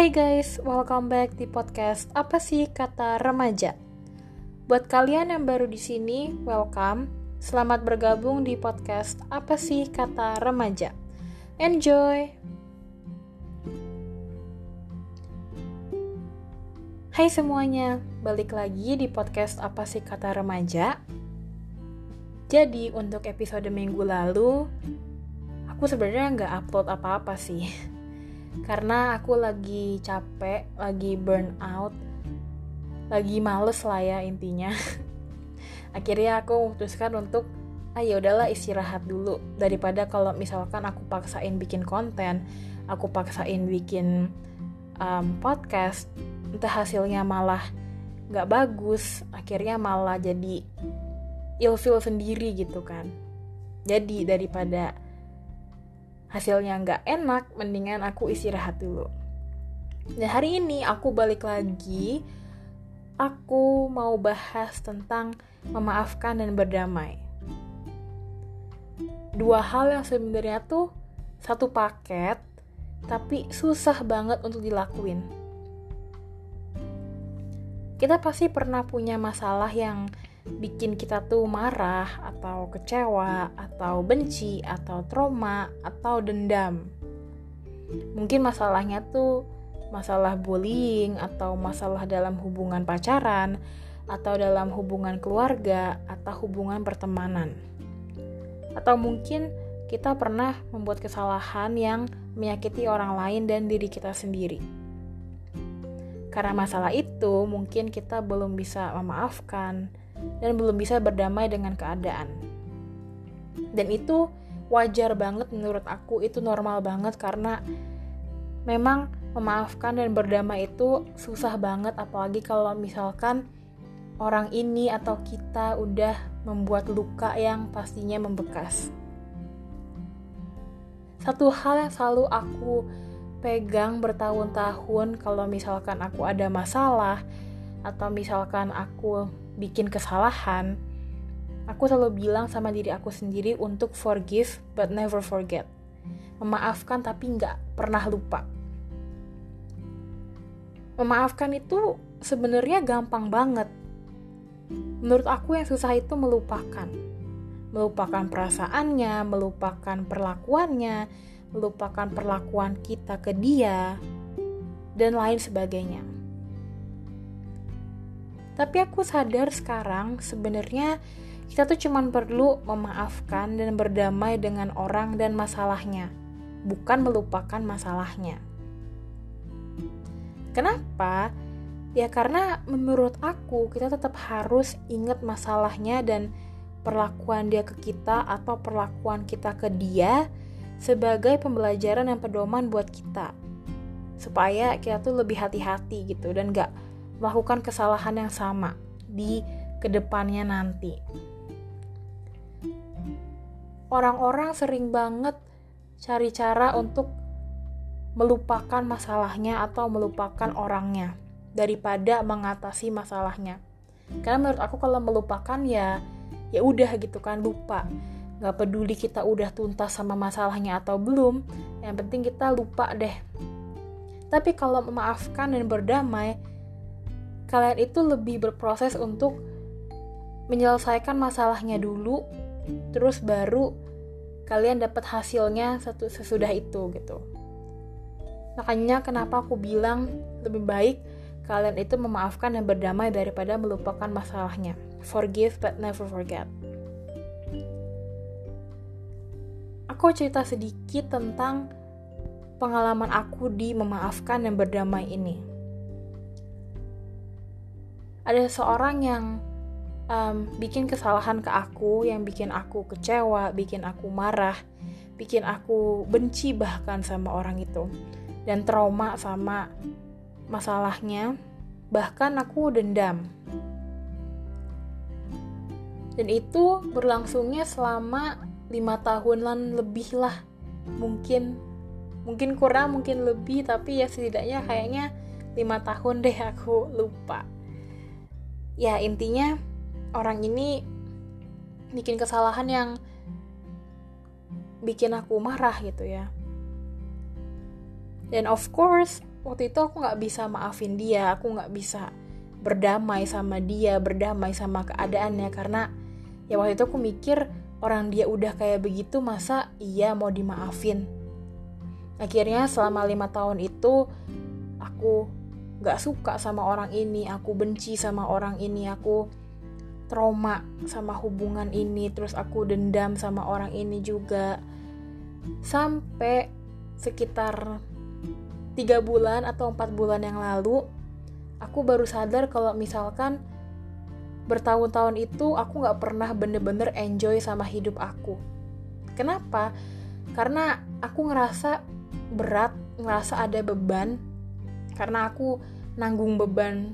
Hai guys, welcome back di podcast Apa sih kata remaja? Buat kalian yang baru di sini, welcome. Selamat bergabung di podcast Apa sih kata remaja? Enjoy. Hai semuanya, balik lagi di podcast Apa sih kata remaja? Jadi untuk episode minggu lalu, aku sebenarnya nggak upload apa-apa sih karena aku lagi capek, lagi burn out, lagi males lah ya intinya. Akhirnya aku memutuskan untuk ah ya udahlah istirahat dulu daripada kalau misalkan aku paksain bikin konten, aku paksain bikin um, podcast, entah hasilnya malah nggak bagus, akhirnya malah jadi ilfil sendiri gitu kan. Jadi daripada hasilnya nggak enak, mendingan aku istirahat dulu. Nah hari ini aku balik lagi, aku mau bahas tentang memaafkan dan berdamai. Dua hal yang sebenarnya tuh satu paket, tapi susah banget untuk dilakuin. Kita pasti pernah punya masalah yang bikin kita tuh marah atau kecewa atau benci atau trauma atau dendam. Mungkin masalahnya tuh masalah bullying atau masalah dalam hubungan pacaran atau dalam hubungan keluarga atau hubungan pertemanan. Atau mungkin kita pernah membuat kesalahan yang menyakiti orang lain dan diri kita sendiri. Karena masalah itu, mungkin kita belum bisa memaafkan, dan belum bisa berdamai dengan keadaan. Dan itu wajar banget menurut aku, itu normal banget karena memang memaafkan dan berdamai itu susah banget apalagi kalau misalkan orang ini atau kita udah membuat luka yang pastinya membekas. Satu hal yang selalu aku pegang bertahun-tahun kalau misalkan aku ada masalah atau misalkan aku bikin kesalahan, aku selalu bilang sama diri aku sendiri untuk forgive but never forget. Memaafkan tapi nggak pernah lupa. Memaafkan itu sebenarnya gampang banget. Menurut aku yang susah itu melupakan. Melupakan perasaannya, melupakan perlakuannya, melupakan perlakuan kita ke dia, dan lain sebagainya. Tapi aku sadar sekarang sebenarnya kita tuh cuman perlu memaafkan dan berdamai dengan orang dan masalahnya, bukan melupakan masalahnya. Kenapa? Ya karena menurut aku kita tetap harus ingat masalahnya dan perlakuan dia ke kita atau perlakuan kita ke dia sebagai pembelajaran dan pedoman buat kita. Supaya kita tuh lebih hati-hati gitu dan gak melakukan kesalahan yang sama di ke depannya nanti. Orang-orang sering banget cari cara untuk melupakan masalahnya atau melupakan orangnya daripada mengatasi masalahnya. Karena menurut aku kalau melupakan ya ya udah gitu kan lupa. Gak peduli kita udah tuntas sama masalahnya atau belum, yang penting kita lupa deh. Tapi kalau memaafkan dan berdamai, kalian itu lebih berproses untuk menyelesaikan masalahnya dulu terus baru kalian dapat hasilnya satu sesudah itu gitu. Makanya kenapa aku bilang lebih baik kalian itu memaafkan dan berdamai daripada melupakan masalahnya. Forgive but never forget. Aku cerita sedikit tentang pengalaman aku di memaafkan dan berdamai ini ada seorang yang um, bikin kesalahan ke aku, yang bikin aku kecewa, bikin aku marah, bikin aku benci bahkan sama orang itu, dan trauma sama masalahnya, bahkan aku dendam. Dan itu berlangsungnya selama lima tahunan lebih lah, mungkin mungkin kurang, mungkin lebih, tapi ya setidaknya kayaknya lima tahun deh aku lupa ya intinya orang ini bikin kesalahan yang bikin aku marah gitu ya. Dan of course waktu itu aku nggak bisa maafin dia aku nggak bisa berdamai sama dia berdamai sama keadaannya karena ya waktu itu aku mikir orang dia udah kayak begitu masa iya mau dimaafin? Akhirnya selama lima tahun itu aku nggak suka sama orang ini aku benci sama orang ini aku trauma sama hubungan ini terus aku dendam sama orang ini juga sampai sekitar tiga bulan atau empat bulan yang lalu aku baru sadar kalau misalkan bertahun-tahun itu aku nggak pernah bener-bener enjoy sama hidup aku. Kenapa? Karena aku ngerasa berat, ngerasa ada beban, karena aku nanggung beban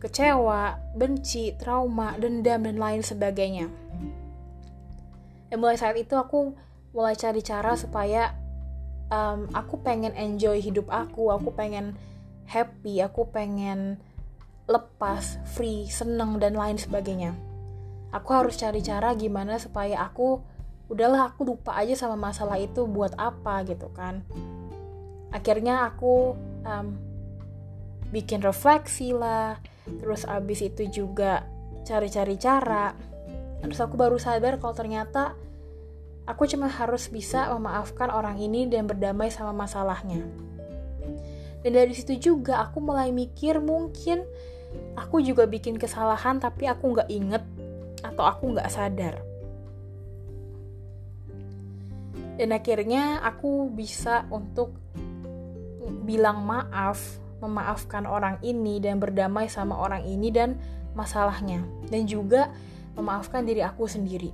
kecewa, benci, trauma, dendam, dan lain sebagainya. Dan mulai saat itu aku mulai cari cara supaya um, aku pengen enjoy hidup aku, aku pengen happy, aku pengen lepas, free, seneng dan lain sebagainya. Aku harus cari cara gimana supaya aku udahlah aku lupa aja sama masalah itu buat apa gitu kan. Akhirnya aku um, bikin refleksi lah, terus abis itu juga cari-cari cara. Terus aku baru sadar kalau ternyata aku cuma harus bisa memaafkan orang ini dan berdamai sama masalahnya. Dan dari situ juga aku mulai mikir mungkin aku juga bikin kesalahan tapi aku nggak inget atau aku nggak sadar. Dan akhirnya aku bisa untuk bilang maaf, memaafkan orang ini dan berdamai sama orang ini dan masalahnya. Dan juga memaafkan diri aku sendiri.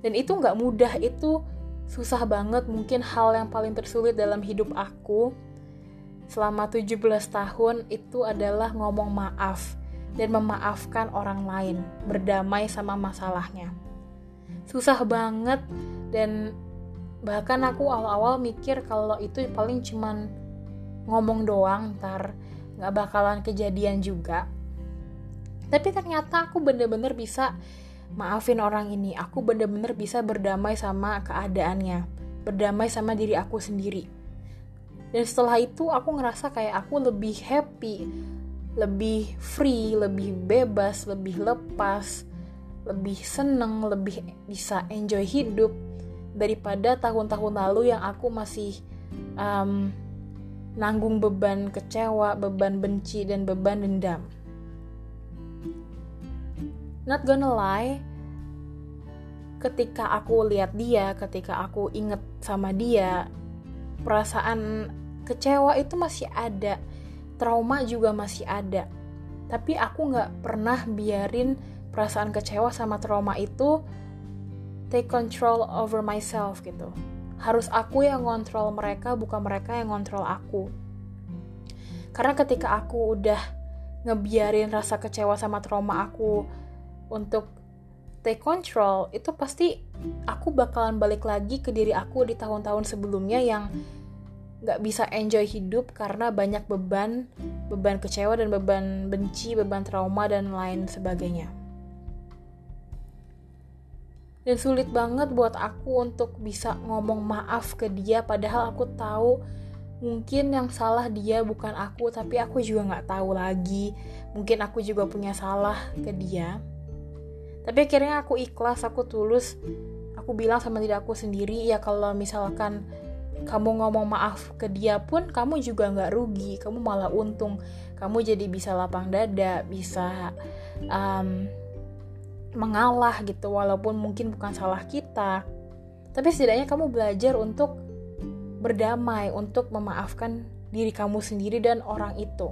Dan itu nggak mudah, itu susah banget mungkin hal yang paling tersulit dalam hidup aku selama 17 tahun itu adalah ngomong maaf dan memaafkan orang lain, berdamai sama masalahnya. Susah banget dan bahkan aku awal-awal mikir kalau itu paling cuman ngomong doang ntar nggak bakalan kejadian juga. Tapi ternyata aku bener-bener bisa maafin orang ini. Aku bener-bener bisa berdamai sama keadaannya, berdamai sama diri aku sendiri. Dan setelah itu aku ngerasa kayak aku lebih happy, lebih free, lebih bebas, lebih lepas, lebih seneng, lebih bisa enjoy hidup daripada tahun-tahun lalu yang aku masih um, nanggung beban kecewa, beban benci, dan beban dendam. Not gonna lie ketika aku lihat dia ketika aku inget sama dia perasaan kecewa itu masih ada. Trauma juga masih ada. Tapi aku nggak pernah biarin perasaan kecewa sama trauma itu take control over myself gitu harus aku yang ngontrol mereka bukan mereka yang ngontrol aku karena ketika aku udah ngebiarin rasa kecewa sama trauma aku untuk take control itu pasti aku bakalan balik lagi ke diri aku di tahun-tahun sebelumnya yang nggak bisa enjoy hidup karena banyak beban, beban kecewa dan beban benci, beban trauma dan lain sebagainya. Dan sulit banget buat aku untuk bisa ngomong maaf ke dia padahal aku tahu mungkin yang salah dia bukan aku tapi aku juga nggak tahu lagi. Mungkin aku juga punya salah ke dia. Tapi akhirnya aku ikhlas aku tulus. Aku bilang sama diri aku sendiri ya kalau misalkan kamu ngomong maaf ke dia pun kamu juga nggak rugi. Kamu malah untung. Kamu jadi bisa lapang dada bisa um, mengalah gitu walaupun mungkin bukan salah kita. Tapi setidaknya kamu belajar untuk berdamai untuk memaafkan diri kamu sendiri dan orang itu.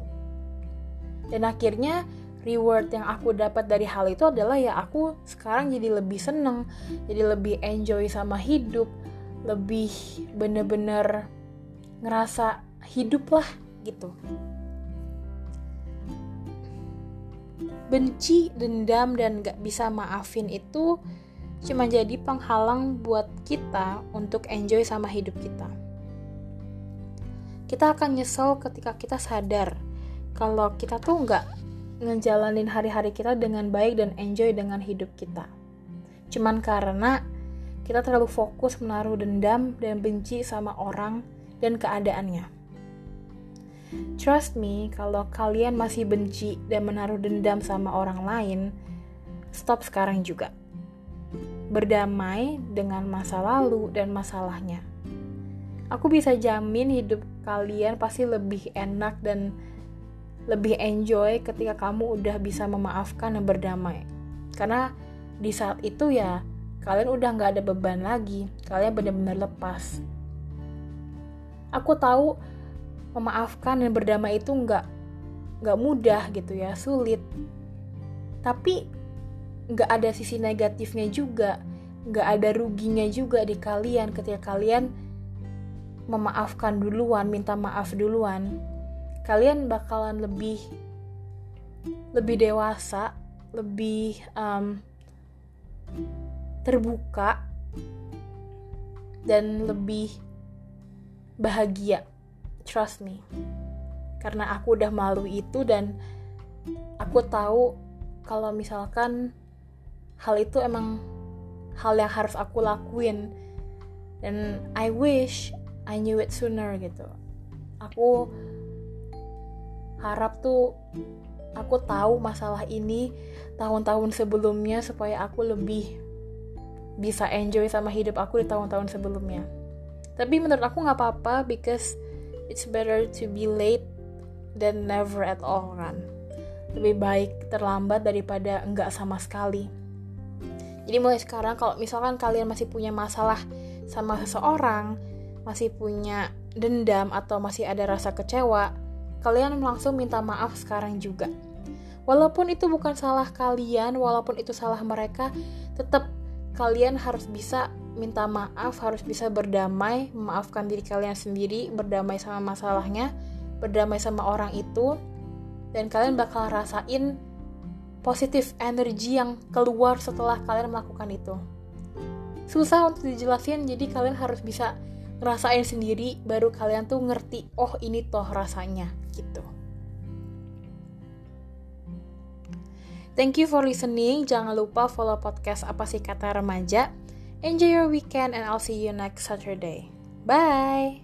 Dan akhirnya reward yang aku dapat dari hal itu adalah ya aku sekarang jadi lebih seneng jadi lebih enjoy sama hidup lebih bener-bener ngerasa hidup lah gitu benci, dendam, dan gak bisa maafin itu cuma jadi penghalang buat kita untuk enjoy sama hidup kita. Kita akan nyesel ketika kita sadar kalau kita tuh nggak ngejalanin hari-hari kita dengan baik dan enjoy dengan hidup kita. Cuman karena kita terlalu fokus menaruh dendam dan benci sama orang dan keadaannya. Trust me, kalau kalian masih benci dan menaruh dendam sama orang lain, stop sekarang juga. Berdamai dengan masa lalu dan masalahnya. Aku bisa jamin hidup kalian pasti lebih enak dan lebih enjoy ketika kamu udah bisa memaafkan dan berdamai. Karena di saat itu ya kalian udah nggak ada beban lagi, kalian benar-benar lepas. Aku tahu memaafkan dan berdamai itu nggak nggak mudah gitu ya sulit. Tapi nggak ada sisi negatifnya juga nggak ada ruginya juga di kalian ketika kalian memaafkan duluan minta maaf duluan. Kalian bakalan lebih lebih dewasa lebih um, terbuka dan lebih bahagia trust me. Karena aku udah malu itu dan aku tahu kalau misalkan hal itu emang hal yang harus aku lakuin. Dan I wish I knew it sooner gitu. Aku harap tuh aku tahu masalah ini tahun-tahun sebelumnya supaya aku lebih bisa enjoy sama hidup aku di tahun-tahun sebelumnya. Tapi menurut aku nggak apa-apa because it's better to be late than never at all kan lebih baik terlambat daripada enggak sama sekali. Jadi mulai sekarang kalau misalkan kalian masih punya masalah sama seseorang masih punya dendam atau masih ada rasa kecewa kalian langsung minta maaf sekarang juga. Walaupun itu bukan salah kalian walaupun itu salah mereka tetap kalian harus bisa minta maaf, harus bisa berdamai, memaafkan diri kalian sendiri, berdamai sama masalahnya, berdamai sama orang itu, dan kalian bakal rasain positif energi yang keluar setelah kalian melakukan itu. Susah untuk dijelasin, jadi kalian harus bisa ngerasain sendiri, baru kalian tuh ngerti, oh ini toh rasanya, gitu. Thank you for listening. Jangan lupa follow podcast Apa sih Kata Remaja Enjoy your weekend and I'll see you next Saturday. Bye!